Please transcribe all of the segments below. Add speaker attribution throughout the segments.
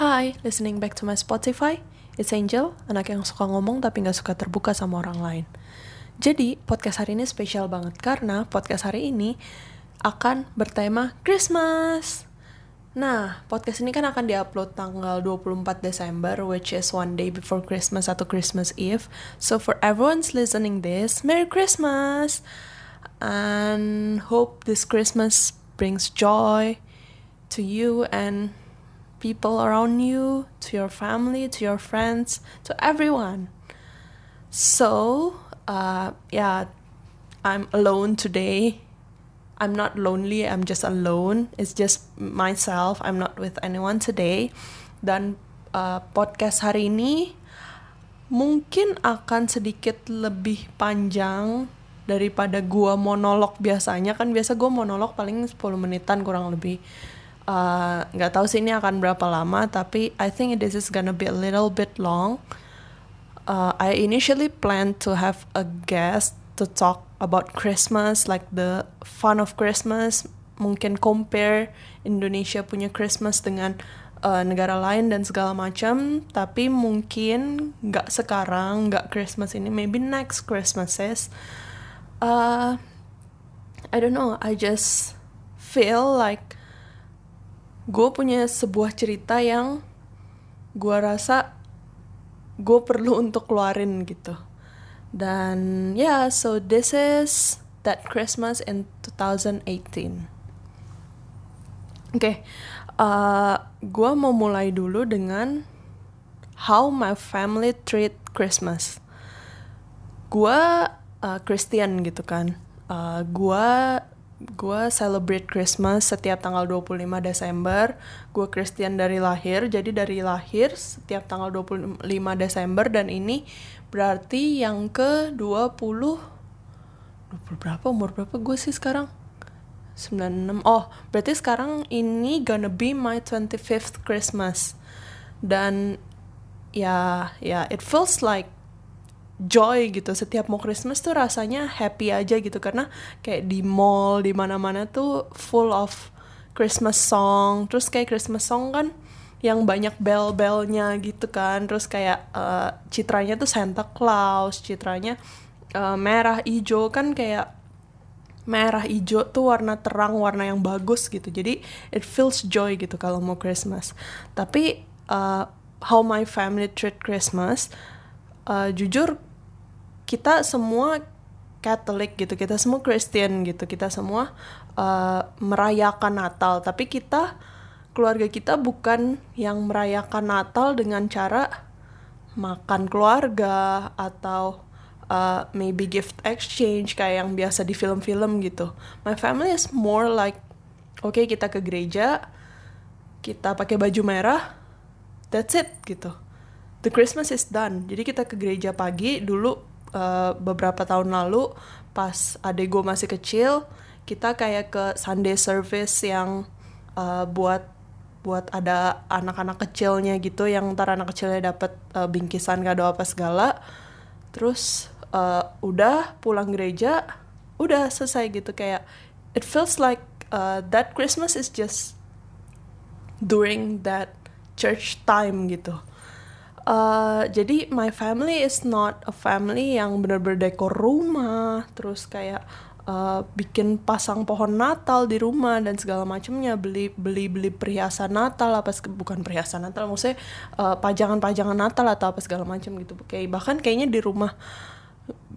Speaker 1: Hi, listening back to my Spotify. It's Angel, anak yang suka ngomong tapi nggak suka terbuka sama orang lain. Jadi, podcast hari ini spesial banget karena podcast hari ini akan bertema Christmas. Nah, podcast ini kan akan diupload tanggal 24 Desember, which is one day before Christmas atau Christmas Eve. So for everyone's listening this, Merry Christmas! And hope this Christmas brings joy to you and people around you, to your family, to your friends, to everyone. So, uh, yeah, I'm alone today I'm not lonely, I'm just alone. It's just myself. I'm not with anyone today. Dan uh, podcast hari ini mungkin akan sedikit lebih panjang daripada gua monolog biasanya kan biasa gua monolog paling 10 menitan kurang lebih nggak uh, tahu sih ini akan berapa lama tapi I think this is gonna be a little bit long. Uh, I initially planned to have a guest to talk about Christmas, like the fun of Christmas, mungkin compare Indonesia punya Christmas dengan uh, negara lain dan segala macam, tapi mungkin nggak sekarang, nggak Christmas ini, maybe next Christmases. Uh, I don't know, I just feel like gue punya sebuah cerita yang gue rasa gue perlu untuk keluarin gitu dan ya, yeah, so this is that Christmas in 2018. Oke, okay, uh, gue mau mulai dulu dengan how my family treat Christmas. Gue uh, Christian gitu kan. Uh, gue gue celebrate Christmas setiap tanggal 25 Desember. Gue Christian dari lahir, jadi dari lahir setiap tanggal 25 Desember dan ini Berarti yang ke 20 20 berapa umur berapa gue sih sekarang? 96. Oh, berarti sekarang ini gonna be my 25th Christmas. Dan ya ya it feels like joy gitu. Setiap mau Christmas tuh rasanya happy aja gitu. Karena kayak di mall di mana-mana tuh full of Christmas song. Terus kayak Christmas song kan yang banyak bel-belnya gitu kan. Terus kayak uh, citranya tuh Santa Claus citranya uh, merah hijau. Kan kayak merah hijau tuh warna terang warna yang bagus gitu. Jadi it feels joy gitu kalau mau Christmas. Tapi uh, how my family treat Christmas uh, jujur kita semua Catholic gitu kita semua Christian gitu kita semua uh, merayakan Natal tapi kita keluarga kita bukan yang merayakan Natal dengan cara makan keluarga atau uh, maybe gift exchange kayak yang biasa di film-film gitu. My family is more like oke okay, kita ke gereja, kita pakai baju merah, that's it gitu. The Christmas is done. Jadi kita ke gereja pagi dulu uh, beberapa tahun lalu pas adek gue masih kecil, kita kayak ke Sunday service yang uh, buat buat ada anak-anak kecilnya gitu yang ntar anak kecilnya dapat uh, bingkisan kado apa segala. Terus uh, udah pulang gereja udah selesai gitu kayak it feels like uh, that Christmas is just during that church time gitu uh, jadi my family is not a family yang bener-bener dekor rumah terus kayak uh, bikin pasang pohon Natal di rumah dan segala macamnya beli beli beli perhiasan Natal apa bukan perhiasan Natal maksudnya uh, pajangan-pajangan Natal atau apa segala macam gitu. Kayak bahkan kayaknya di rumah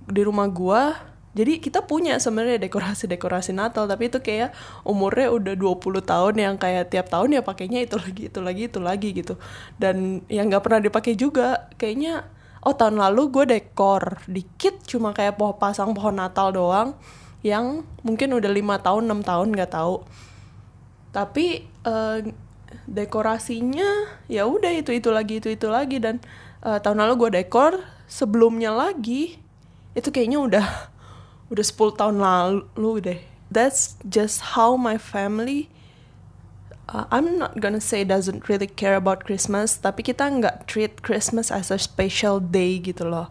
Speaker 1: di rumah gua jadi kita punya sebenarnya dekorasi-dekorasi Natal tapi itu kayak umurnya udah 20 tahun yang kayak tiap tahun ya pakainya itu lagi itu lagi itu lagi gitu. Dan yang nggak pernah dipakai juga. Kayaknya oh tahun lalu gue dekor dikit cuma kayak pohon pasang pohon Natal doang yang mungkin udah lima tahun enam tahun nggak tahu. Tapi uh, dekorasinya ya udah itu itu lagi itu itu lagi. Dan uh, tahun lalu gue dekor sebelumnya lagi itu kayaknya udah udah 10 tahun lalu deh. That's just how my family uh, I'm not gonna say doesn't really care about Christmas tapi kita nggak treat Christmas as a special day gitu loh.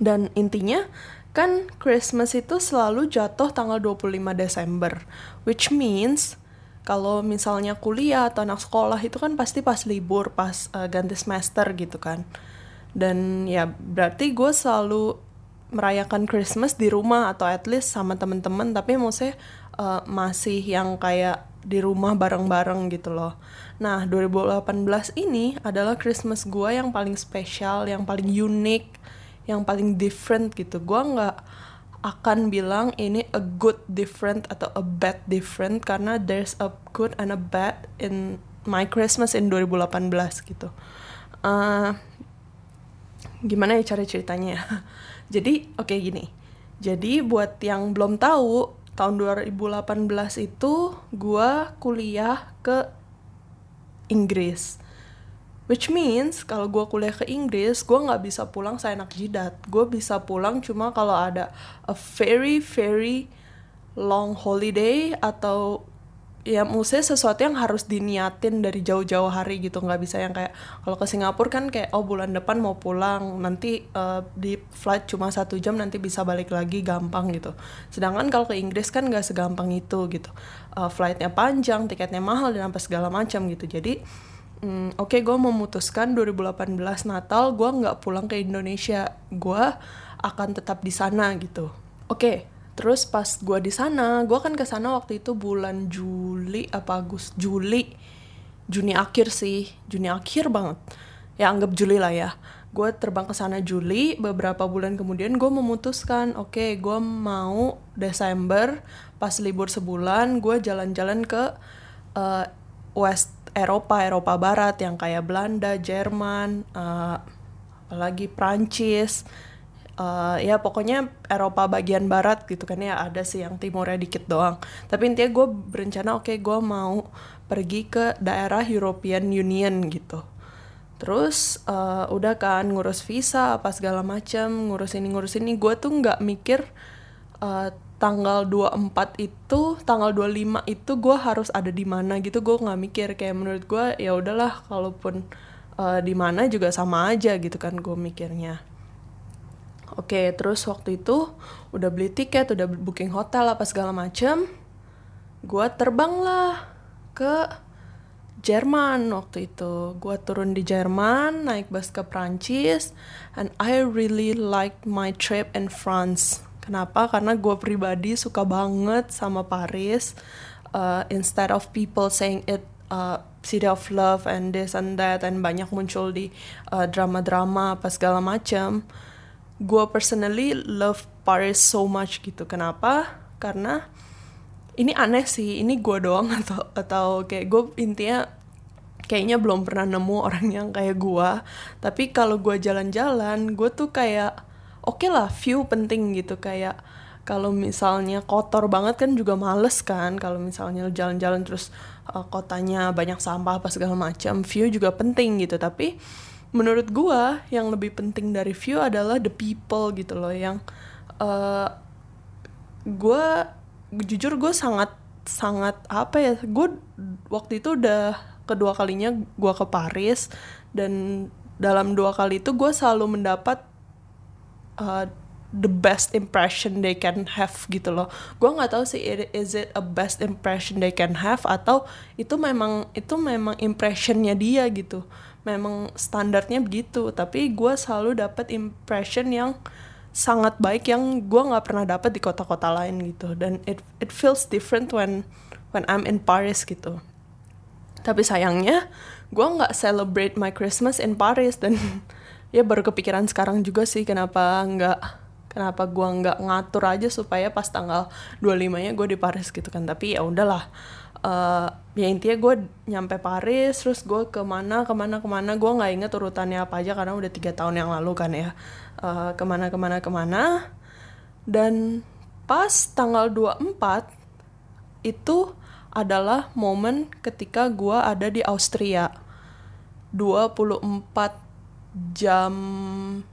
Speaker 1: Dan intinya kan Christmas itu selalu jatuh tanggal 25 Desember which means kalau misalnya kuliah atau anak sekolah itu kan pasti pas libur pas uh, ganti semester gitu kan. Dan ya berarti gue selalu merayakan Christmas di rumah atau at least sama temen-temen tapi maksudnya uh, masih yang kayak di rumah bareng-bareng gitu loh. Nah 2018 ini adalah Christmas gue yang paling spesial, yang paling unik, yang paling different gitu. Gue nggak akan bilang ini a good different atau a bad different karena there's a good and a bad in my Christmas in 2018 gitu. Uh, gimana ya cara ceritanya ya? Jadi oke okay, gini. Jadi buat yang belum tahu tahun 2018 itu gue kuliah ke Inggris which means kalau gue kuliah ke Inggris gue nggak bisa pulang seenak jidat gue bisa pulang cuma kalau ada a very very long holiday atau ya maksudnya sesuatu yang harus diniatin dari jauh-jauh hari gitu. Nggak bisa yang kayak kalau ke Singapura kan kayak oh bulan depan mau pulang nanti uh, di flight cuma satu jam nanti bisa balik lagi gampang gitu. Sedangkan kalau ke Inggris kan nggak segampang itu gitu. Uh, flightnya panjang tiketnya mahal dan apa segala macam gitu. Jadi hmm, oke okay, gue memutuskan 2018 Natal gue nggak pulang ke Indonesia. Gue akan tetap di sana gitu. Oke okay, Terus pas gue di sana, gue kan ke sana waktu itu bulan Juli apa Agus Juli, Juni akhir sih, Juni akhir banget. Ya anggap Juli lah ya. Gue terbang ke sana Juli, beberapa bulan kemudian gue memutuskan, oke okay, gue mau Desember pas libur sebulan, gue jalan-jalan ke uh, West Eropa, Eropa Barat yang kayak Belanda, Jerman, uh, apalagi Prancis uh, ya pokoknya Eropa bagian barat gitu kan ya ada sih yang timurnya dikit doang. Tapi intinya gue berencana oke okay, gue mau pergi ke daerah European Union gitu. Terus uh, udah kan ngurus visa apa segala macam ngurus ini ngurus ini. Gue tuh nggak mikir uh, tanggal 24 itu tanggal 25 itu gue harus ada di mana gitu. Gue nggak mikir kayak menurut gue ya udahlah kalaupun uh, di mana juga sama aja gitu kan gue mikirnya Oke, terus waktu itu udah beli tiket, udah booking hotel apa segala macem. Gue terbang lah ke Jerman waktu itu. Gue turun di Jerman, naik bus ke Prancis, and I really like my trip in France. Kenapa? Karena gue pribadi suka banget sama Paris. Uh, instead of people saying it uh, city of love and this and that, and banyak muncul di uh, drama-drama apa segala macam gue personally love Paris so much gitu. Kenapa? Karena ini aneh sih ini gue doang atau atau kayak gue intinya kayaknya belum pernah nemu orang yang kayak gue tapi kalau gue jalan-jalan gue tuh kayak oke okay lah view penting gitu. Kayak kalau misalnya kotor banget kan juga males kan. Kalau misalnya jalan-jalan terus uh, kotanya banyak sampah apa segala macam view juga penting gitu. Tapi menurut gue yang lebih penting dari view adalah the people gitu loh yang uh, gue jujur gue sangat sangat apa ya gue waktu itu udah kedua kalinya gue ke Paris dan dalam dua kali itu gue selalu mendapat uh, the best impression they can have gitu loh. Gue nggak tahu sih is it a best impression they can have atau itu memang itu memang impressionnya dia gitu memang standarnya begitu tapi gue selalu dapat impression yang sangat baik yang gue nggak pernah dapat di kota-kota lain gitu. Dan it it feels different when when I'm in Paris gitu. Tapi sayangnya gue nggak celebrate my Christmas in Paris. Dan ya baru kepikiran sekarang juga sih kenapa nggak kenapa gue nggak ngatur aja supaya pas tanggal 25 nya gue di Paris gitu kan. Tapi ya udahlah uh, ya intinya gue nyampe Paris terus gue ke mana ke mana ke mana. Gue nggak inget urutannya apa aja karena udah tiga tahun yang lalu kan ya. Uh, ke mana ke mana ke mana. Dan pas tanggal 24 itu adalah momen ketika gue ada di Austria. 24 jam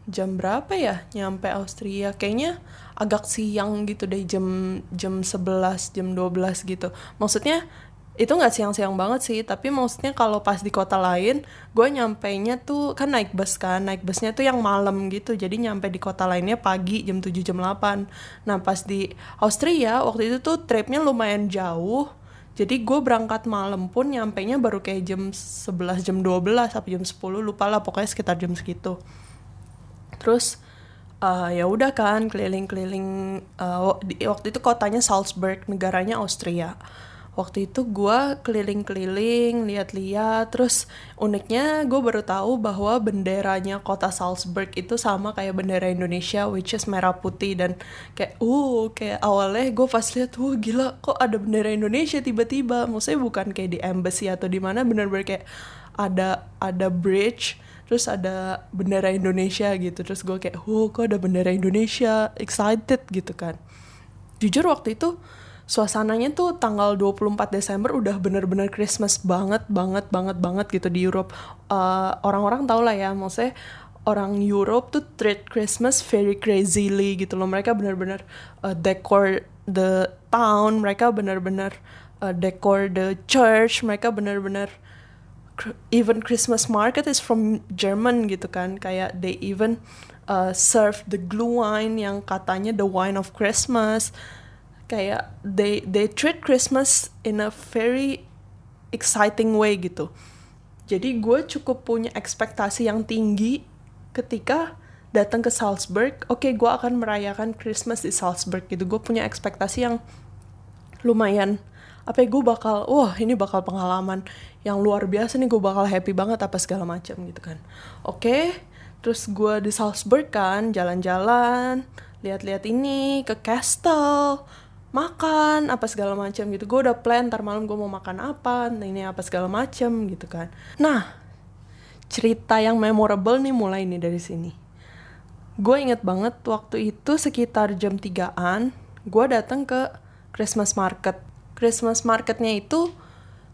Speaker 1: jam berapa ya nyampe Austria? Kayaknya agak siang gitu deh jam jam 11 jam 12 gitu. Maksudnya itu nggak siang-siang banget sih tapi maksudnya kalau pas di kota lain gue nyampe nya tuh kan naik bus kan naik busnya tuh yang malam gitu. Jadi nyampe di kota lainnya pagi jam 7 jam 8 nah pas di Austria waktu itu tuh tripnya lumayan jauh. Jadi gue berangkat malam pun nyampe nya baru kayak jam 11 jam 12 sampai jam 10 lupa lah pokoknya sekitar jam segitu. Terus uh, ya udah kan keliling-keliling uh, waktu itu kotanya Salzburg negaranya Austria. Waktu itu gue keliling-keliling lihat-lihat terus uniknya gue baru tahu bahwa benderanya kota Salzburg itu sama kayak bendera Indonesia which is merah putih dan kayak uh kayak awalnya gue pas lihat wah gila kok ada bendera Indonesia tiba-tiba? Maksudnya bukan kayak di embassy atau di mana bener-bener kayak ada ada bridge terus ada bendera Indonesia gitu. Terus gue kayak oh kok ada bendera Indonesia? Excited gitu kan. Jujur waktu itu suasananya tuh tanggal 24 Desember udah bener-bener Christmas banget banget banget banget gitu di Europe. Uh, orang-orang tau lah ya maksudnya orang Europe tuh treat Christmas very crazily gitu loh. Mereka bener-bener uh, decor the town mereka bener-bener uh, decor the church mereka bener-bener even Christmas market is from German gitu kan kayak they even uh, serve the glühwein yang katanya the wine of Christmas kayak they they treat Christmas in a very exciting way gitu. Jadi gue cukup punya ekspektasi yang tinggi ketika datang ke Salzburg. Oke, okay, gue akan merayakan Christmas di Salzburg gitu. Gue punya ekspektasi yang lumayan apa ya gue bakal wah ini bakal pengalaman yang luar biasa nih gue bakal happy banget apa segala macam gitu kan. Oke okay, terus gue di Salzburg kan jalan-jalan lihat-lihat ini ke castle makan apa segala macam gitu. Gue udah plan ntar malam gue mau makan apa ini apa segala macam gitu kan. Nah cerita yang memorable nih mulai nih dari sini. Gue inget banget waktu itu sekitar jam 3an gue datang ke Christmas market. Christmas marketnya itu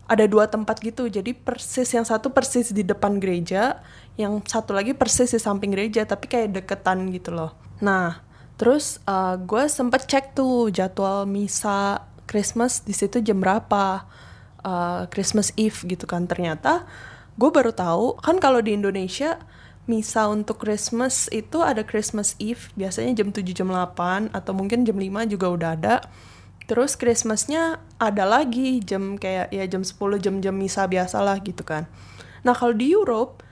Speaker 1: ada dua tempat gitu jadi persis yang satu persis di depan gereja yang satu lagi persis di samping gereja tapi kayak deketan gitu loh nah Terus uh, gue sempet cek tuh jadwal misa Christmas di situ jam berapa, uh, Christmas Eve gitu kan. Ternyata gue baru tahu kan kalau di Indonesia misa untuk Christmas itu ada Christmas Eve biasanya jam 7 jam 8 atau mungkin jam 5 juga udah ada. Terus Christmasnya ada lagi jam kayak ya jam 10 jam-jam misa biasa lah gitu kan. Nah kalau di Europe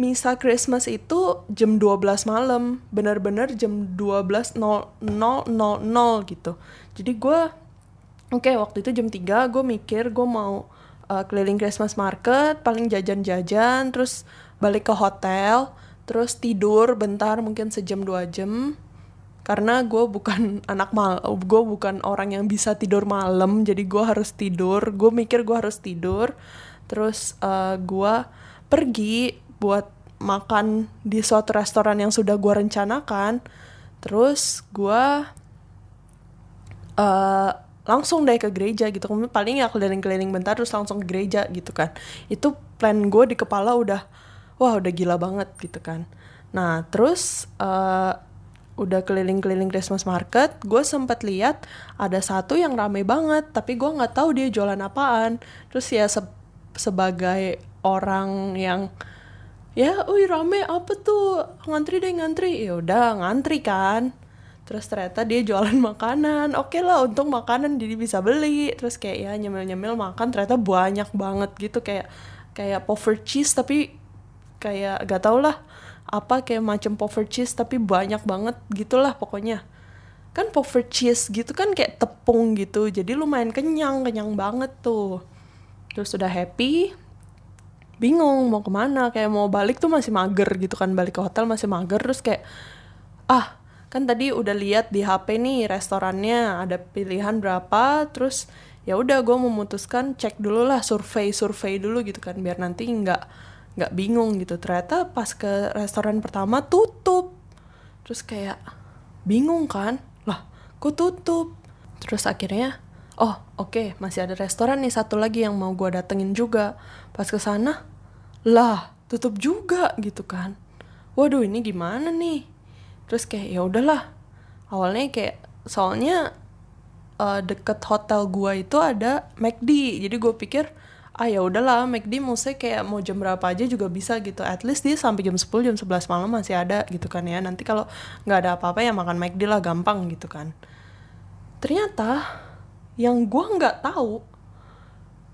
Speaker 1: misa Christmas itu jam 12 malam, bener-bener jam 12.00 gitu. Jadi gue, oke okay, waktu itu jam 3 gue mikir gue mau uh, keliling Christmas market, paling jajan-jajan, terus balik ke hotel, terus tidur bentar mungkin sejam dua jam. Karena gue bukan anak mal, gue bukan orang yang bisa tidur malam, jadi gue harus tidur. Gue mikir gue harus tidur, terus uh, gue pergi buat makan di suatu restoran yang sudah gue rencanakan. Terus gue uh, langsung deh ke gereja gitu. Paling ya keliling-keliling bentar terus langsung ke gereja gitu kan. Itu plan gue di kepala udah wah udah gila banget gitu kan. Nah terus uh, udah keliling-keliling Christmas market, gue sempat lihat ada satu yang rame banget, tapi gue nggak tahu dia jualan apaan. Terus ya se sebagai orang yang ya wih rame apa tuh? Ngantri deh ngantri. Ya udah ngantri kan. Terus ternyata dia jualan makanan. Oke okay lah untuk makanan jadi bisa beli. Terus kayak ya nyemil nyemil makan ternyata banyak banget gitu. Kayak kayak pover cheese tapi kayak gak tau lah apa kayak macam pover cheese tapi banyak banget gitulah pokoknya. Kan pover cheese gitu kan kayak tepung gitu jadi lumayan kenyang kenyang banget tuh. Terus udah happy bingung mau ke mana kayak mau balik tuh masih mager gitu kan balik ke hotel masih mager terus kayak ah kan tadi udah lihat di HP nih restorannya ada pilihan berapa terus ya udah gue memutuskan cek dulu lah survei survei dulu gitu kan biar nanti nggak nggak bingung gitu. Ternyata pas ke restoran pertama tutup. Terus kayak bingung kan? Lah kok tutup? Terus akhirnya oh oke okay, masih ada restoran nih satu lagi yang mau gue datengin juga. Pas ke sana lah tutup juga gitu kan. Waduh ini gimana nih? Terus kayak ya udahlah. Awalnya kayak soalnya uh, deket hotel gua itu ada McD jadi gue pikir ah ya udahlah McD maksudnya kayak mau jam berapa aja juga bisa gitu. At least dia sampai jam 10 jam 11 malam masih ada gitu kan ya. Nanti kalau nggak ada apa-apa ya makan McD lah gampang gitu kan. Ternyata yang gua nggak tahu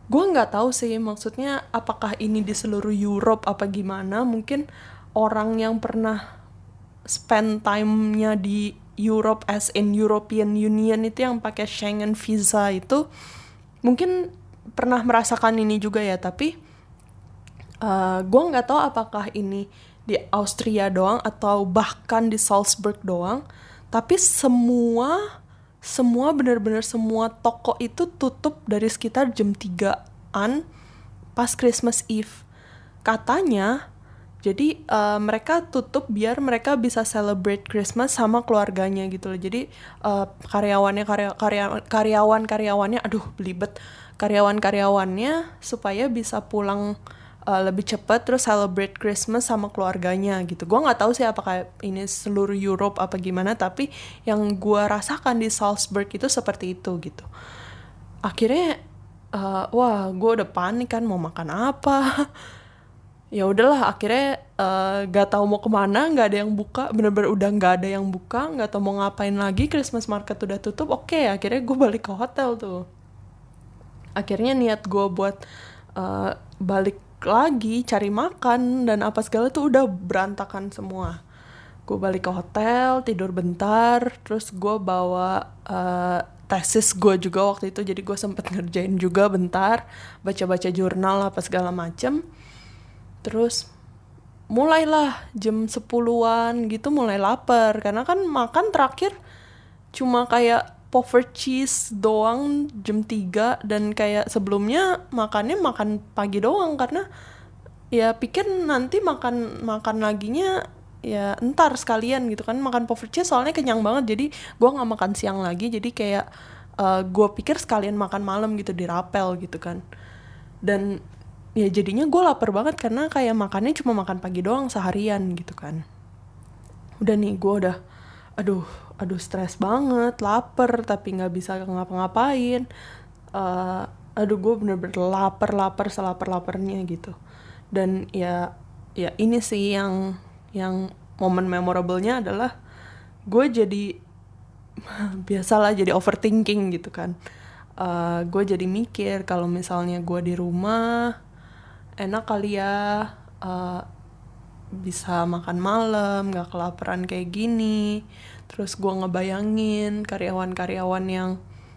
Speaker 1: gue nggak tahu sih maksudnya apakah ini di seluruh Europe apa gimana. Mungkin orang yang pernah spend time-nya di Europe as in European Union itu yang pakai Schengen visa itu mungkin pernah merasakan ini juga ya tapi uh, gue nggak tahu apakah ini di Austria doang atau bahkan di Salzburg doang tapi semua semua benar-benar semua toko itu tutup dari sekitar jam 3-an pas Christmas Eve. Katanya jadi uh, mereka tutup biar mereka bisa celebrate Christmas sama keluarganya gitu loh. Jadi uh, karyawannya karya, karya, karyawan karyawannya aduh belibet karyawan karyawannya supaya bisa pulang uh, lebih cepat terus celebrate Christmas sama keluarganya gitu. Gue nggak tahu sih apakah ini seluruh Europe apa gimana, tapi yang gue rasakan di Salzburg itu seperti itu gitu. Akhirnya, uh, wah gue udah panik kan mau makan apa. ya udahlah akhirnya uh, gak tahu mau ke mana nggak ada yang buka bener-bener udah nggak ada yang buka nggak tahu mau ngapain lagi Christmas market udah tutup oke okay, akhirnya gue balik ke hotel tuh akhirnya niat gue buat uh, balik lagi cari makan dan apa segala tuh udah berantakan semua. Gue balik ke hotel tidur bentar terus gue bawa uh, tesis gue juga waktu itu. Jadi gue sempet ngerjain juga bentar baca-baca jurnal apa segala macem. Terus mulailah jam 10-an gitu mulai lapar. Karena kan makan terakhir cuma kayak puffer cheese doang jam 3 dan kayak sebelumnya makannya makan pagi doang karena ya pikir nanti makan makan laginya ya entar sekalian gitu kan. Makan puffer cheese soalnya kenyang banget jadi gue nggak makan siang lagi jadi kayak uh, gue pikir sekalian makan malam gitu di rapel gitu kan. Dan ya jadinya gue lapar banget karena kayak makannya cuma makan pagi doang seharian gitu kan. Udah nih gue udah aduh aduh stres banget lapar tapi nggak bisa ngapa-ngapain. Uh, aduh gue bener-bener lapar lapar selapar laparnya gitu. Dan ya ya ini sih yang yang momen memorablenya adalah gue jadi biasalah jadi overthinking gitu kan. Uh, gue jadi mikir kalau misalnya gue di rumah enak kali ya. Uh, bisa makan malam gak kelaparan kayak gini. Terus gue ngebayangin karyawan-karyawan yang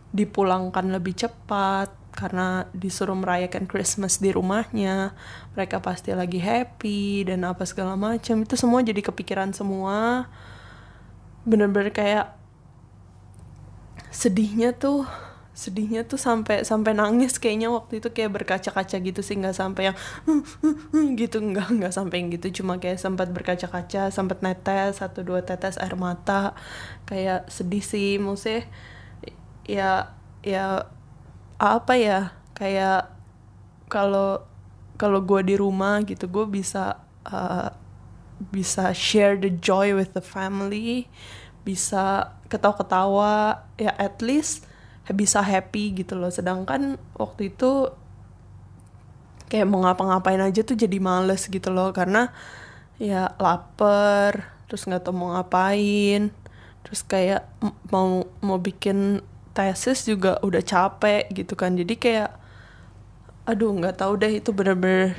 Speaker 1: dipulangkan lebih cepat karena disuruh merayakan Christmas di rumahnya. Mereka pasti lagi happy dan apa segala macam. Itu semua jadi kepikiran semua. Bener-bener kayak sedihnya tuh sedihnya tuh sampai sampai nangis kayaknya waktu itu kayak berkaca-kaca gitu sih. Nggak sampai yang gitu. Nggak nggak sampai yang gitu. Cuma kayak sempat berkaca-kaca sempat netes satu dua tetes air mata. Kayak sedih sih. Maksudnya ya ya apa ya? Kayak kalau kalau gue di rumah gitu gue bisa uh, bisa share the joy with the family. Bisa ketawa-ketawa. Ya at least bisa happy gitu loh. Sedangkan waktu itu kayak mau ngapa-ngapain aja tuh jadi males gitu loh. Karena ya lapar terus nggak tahu mau ngapain. Terus kayak mau mau bikin tesis juga udah capek gitu kan. Jadi kayak aduh nggak tahu deh itu bener-bener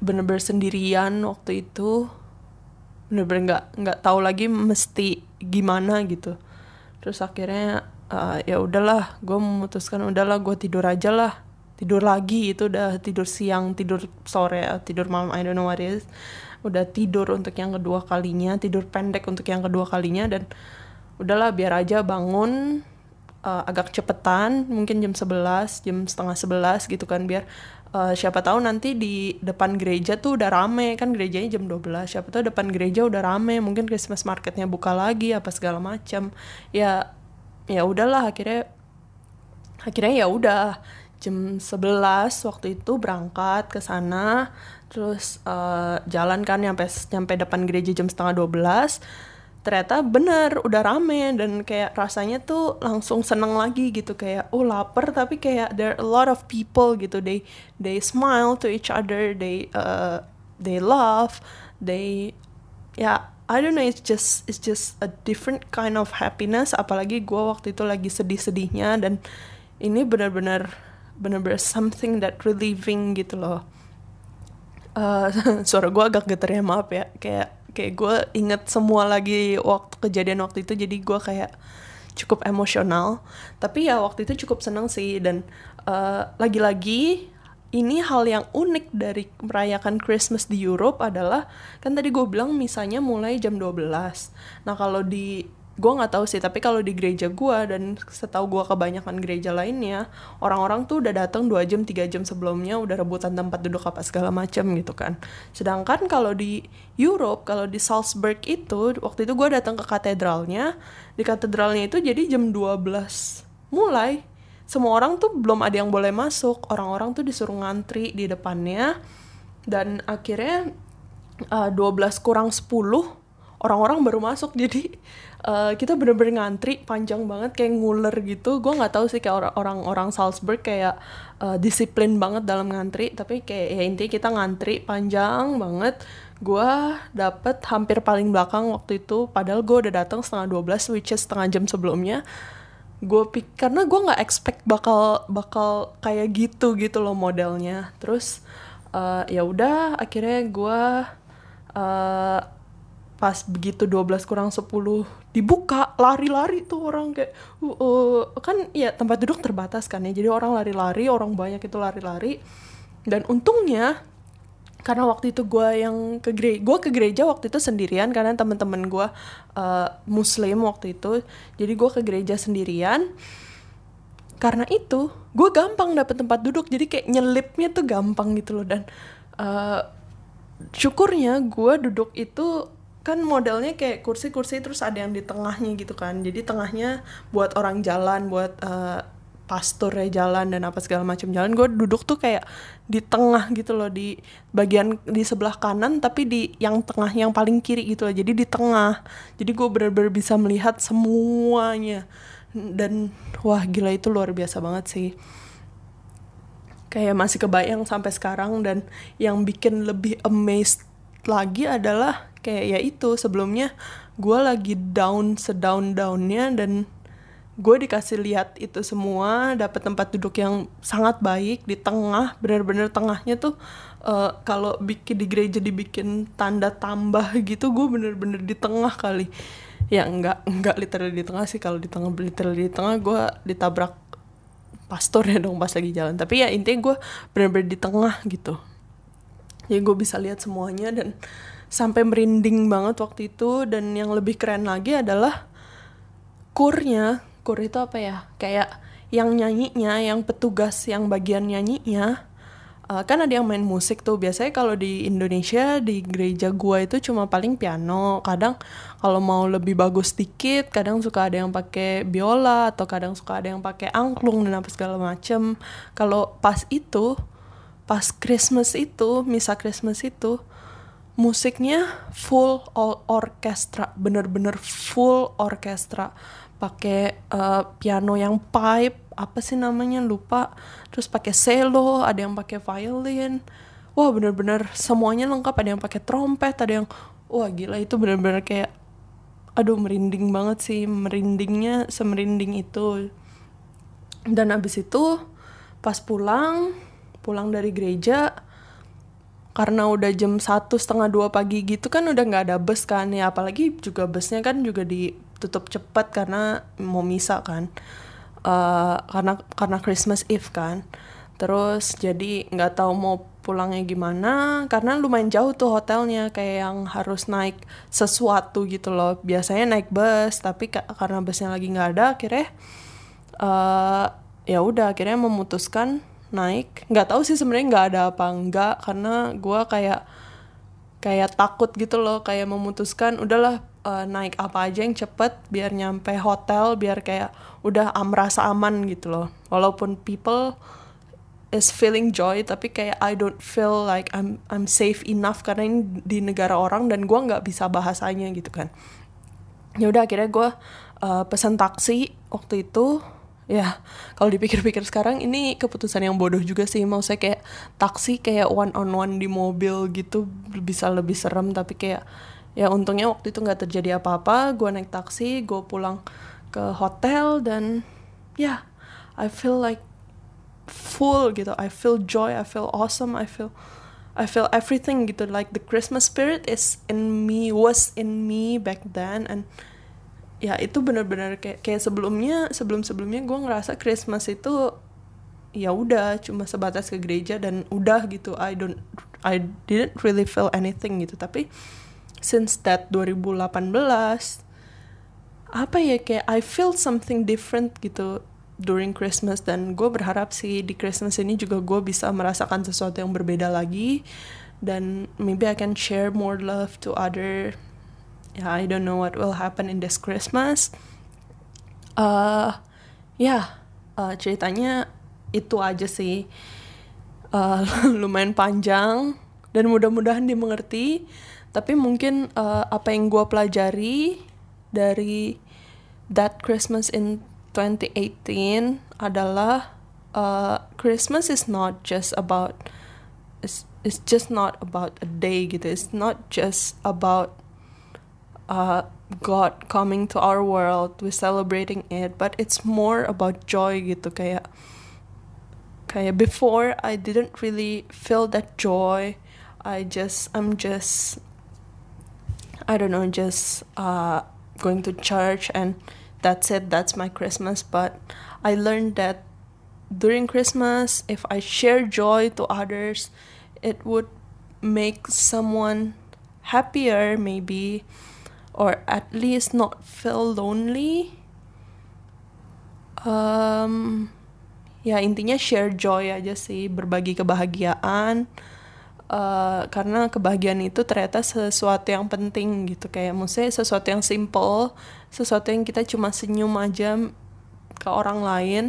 Speaker 1: bener-bener sendirian waktu itu. Bener-bener nggak nggak tahu lagi mesti gimana gitu terus akhirnya uh, ya udahlah gue memutuskan udahlah gue tidur aja lah. Tidur lagi itu udah tidur siang tidur sore tidur malam I don't know what it is. Udah tidur untuk yang kedua kalinya tidur pendek untuk yang kedua kalinya dan udahlah biar aja bangun uh, agak cepetan mungkin jam 11 jam setengah 11 gitu kan biar uh, siapa tahu nanti di depan gereja tuh udah rame. Kan gerejanya jam 12 siapa tahu depan gereja udah rame. Mungkin Christmas marketnya buka lagi apa segala macam. Ya ya udahlah. Akhirnya akhirnya ya udah. Jam 11 waktu itu berangkat ke sana. Terus uh, jalan kan nyampe nyampe depan gereja jam setengah 12 ternyata bener udah rame dan kayak rasanya tuh langsung seneng lagi gitu. Kayak oh lapar tapi kayak there are a lot of people gitu. They they smile to each other they uh, they laugh they ya I don't know it's just it's just a different kind of happiness. Apalagi gue waktu itu lagi sedih-sedihnya dan ini benar-benar bener-bener something that relieving gitu loh. Uh, suara gue agak getar ya maaf ya. Kayak kayak gue inget semua lagi waktu kejadian waktu itu jadi gue kayak cukup emosional. Tapi ya waktu itu cukup seneng sih dan uh, lagi-lagi ini hal yang unik dari merayakan Christmas di Europe adalah kan tadi gue bilang misalnya mulai jam 12 nah kalau di gue nggak tahu sih tapi kalau di gereja gue dan setahu gue kebanyakan gereja lainnya orang-orang tuh udah datang dua jam tiga jam sebelumnya udah rebutan tempat duduk apa segala macam gitu kan. Sedangkan kalau di Europe kalau di Salzburg itu waktu itu gue datang ke katedralnya di katedralnya itu jadi jam 12 mulai. Semua orang tuh belum ada yang boleh masuk orang-orang tuh disuruh ngantri di depannya dan akhirnya uh, 12 kurang 10 orang-orang baru masuk. Jadi uh, kita bener-bener ngantri panjang banget kayak nguler gitu. Gue nggak tahu sih kayak orang-orang Salzburg kayak uh, disiplin banget dalam ngantri. Tapi kayak ya intinya kita ngantri panjang banget. Gue dapet hampir paling belakang waktu itu padahal gue udah datang setengah 12 which is setengah jam sebelumnya. Gue pik karena gue nggak expect bakal bakal kayak gitu gitu loh modelnya. Terus uh, ya udah akhirnya gue uh, pas begitu 12 kurang 10 dibuka lari-lari tuh orang kayak uh, uh, kan ya tempat duduk terbatas kan ya jadi orang lari-lari orang banyak itu lari-lari. Dan untungnya karena waktu itu gue yang ke gereja gue ke gereja waktu itu sendirian karena temen-temen gue uh, muslim waktu itu jadi gue ke gereja sendirian. Karena itu gue gampang dapet tempat duduk jadi kayak nyelipnya tuh gampang gitu loh dan uh, syukurnya gue duduk itu kan modelnya kayak kursi-kursi terus ada yang di tengahnya gitu kan. Jadi tengahnya buat orang jalan buat uh, pastor ya jalan dan apa segala macam jalan. Gue duduk tuh kayak di tengah gitu loh di bagian di sebelah kanan tapi di yang tengah yang paling kiri gitu loh. Jadi di tengah. Jadi gue bener-bener bisa melihat semuanya. Dan wah gila itu luar biasa banget sih. Kayak masih kebayang sampai sekarang dan yang bikin lebih amazed lagi adalah kayak ya itu sebelumnya gue lagi down sedown downnya dan gue dikasih lihat itu semua dapat tempat duduk yang sangat baik di tengah bener-bener tengahnya tuh uh, kalau bikin di gereja dibikin tanda tambah gitu gue bener-bener di tengah kali. Ya enggak enggak literally di tengah sih kalau di tengah literally di tengah gue ditabrak pastor ya dong pas lagi jalan. Tapi ya intinya gue bener-bener di tengah gitu. Ya gue bisa lihat semuanya dan sampai merinding banget waktu itu. Dan yang lebih keren lagi adalah kurnya. Kur itu apa ya? Kayak yang nyanyinya yang petugas yang bagian nyanyinya. Uh, kan ada yang main musik tuh. Biasanya kalau di Indonesia di gereja gua itu cuma paling piano. Kadang kalau mau lebih bagus dikit kadang suka ada yang pakai biola atau kadang suka ada yang pakai angklung dan apa segala macem. Kalau pas itu pas Christmas itu misa Christmas itu musiknya full all orkestra bener-bener full orkestra. Pakai uh, piano yang pipe apa sih namanya lupa. Terus pakai cello ada yang pakai violin. Wah bener-bener semuanya lengkap. Ada yang pakai trompet ada yang wah gila itu bener-bener kayak aduh merinding banget sih merindingnya semerinding itu. Dan abis itu pas pulang pulang dari gereja karena udah jam satu setengah dua pagi gitu kan udah nggak ada bus kan ya apalagi juga busnya kan juga di tutup cepat karena mau misa kan. Uh, karena karena Christmas Eve kan. Terus jadi nggak tahu mau pulangnya gimana karena lumayan jauh tuh hotelnya kayak yang harus naik sesuatu gitu loh. Biasanya naik bus tapi karena busnya lagi nggak ada akhirnya uh, ya udah akhirnya memutuskan naik. Nggak tahu sih sebenarnya nggak ada apa enggak karena gue kayak kayak takut gitu loh kayak memutuskan udahlah uh, naik apa aja yang cepet biar nyampe hotel biar kayak udah am merasa aman gitu loh. Walaupun people is feeling joy tapi kayak I don't feel like I'm I'm safe enough karena ini di negara orang dan gue nggak bisa bahasanya gitu kan. Ya udah akhirnya gue uh, pesan taksi waktu itu ya kalau dipikir-pikir sekarang ini keputusan yang bodoh juga sih. Mau saya kayak taksi kayak one on one di mobil gitu bisa lebih serem tapi kayak ya untungnya waktu itu nggak terjadi apa-apa. Gue naik taksi gue pulang ke hotel dan ya yeah, I feel like full gitu. I feel joy I feel awesome I feel I feel everything gitu. Like the Christmas spirit is in me was in me back then and ya itu benar-benar kayak kayak sebelumnya sebelum sebelumnya gue ngerasa Christmas itu ya udah cuma sebatas ke gereja dan udah gitu. I don't I didn't really feel anything gitu. Tapi since that 2018 apa ya kayak I feel something different gitu during Christmas. Dan gue berharap sih di Christmas ini juga gue bisa merasakan sesuatu yang berbeda lagi. Dan maybe I can share more love to other yeah I don't know what will happen in this Christmas. Uh ya yeah, uh, ceritanya itu aja sih. Uh, lumayan panjang dan mudah-mudahan dimengerti. Tapi mungkin uh, apa yang gue pelajari dari that Christmas in 2018 adalah uh, Christmas is not just about it's, it's just not about a day gitu. It's not just about uh, God coming to our world we're celebrating it but it's more about joy gitu kayak kayak before I didn't really feel that joy. I just I'm just I don't know just uh, going to church and that's it that's my christmas. But i learned that during christmas if i share joy to others it would make someone happier maybe or at least not feel lonely. Um ya intinya share joy aja sih berbagi kebahagiaan. Uh, karena kebahagiaan itu ternyata sesuatu yang penting gitu. Kayak maksudnya sesuatu yang simple sesuatu yang kita cuma senyum aja ke orang lain.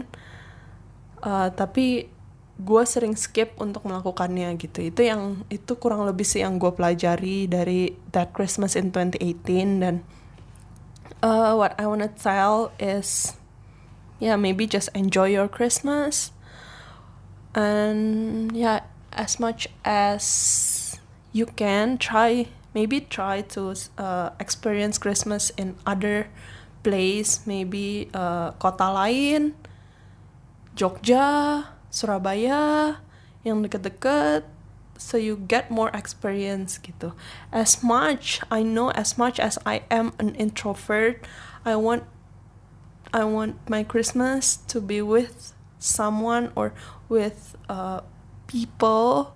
Speaker 1: Uh, tapi gue sering skip untuk melakukannya gitu. Itu yang itu kurang lebih sih yang gue pelajari dari that Christmas in 2018 dan uh, what I wanna tell is yeah maybe just enjoy your Christmas and yeah as much as you can try maybe try to uh, experience Christmas in other place maybe uh, kota lain Jogja Surabaya yang deket-deket so you get more experience gitu. As much I know as much as I am an introvert I want I want my Christmas to be with someone or with uh, people.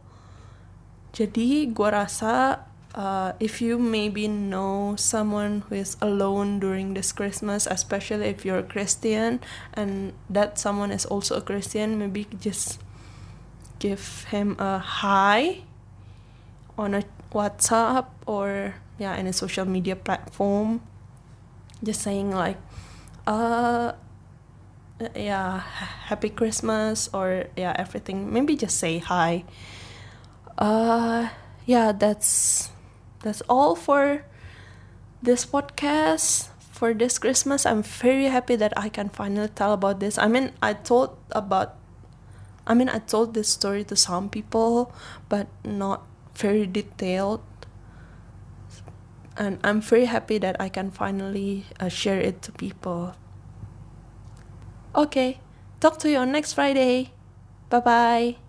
Speaker 1: Jadi gue rasa uh, if you maybe know someone who is alone during this Christmas, especially if you're a Christian and that someone is also a Christian, maybe just give him a hi on a WhatsApp or yeah, any social media platform. Just saying like, uh, yeah happy christmas or yeah everything maybe just say hi uh yeah that's that's all for this podcast. For this christmas i'm very happy that i can finally tell about this. I mean i told about i mean i told this story to some people but not very detailed. And i'm very happy that i can finally uh, share it to people. Okay, talk to you on next Friday. Bye bye.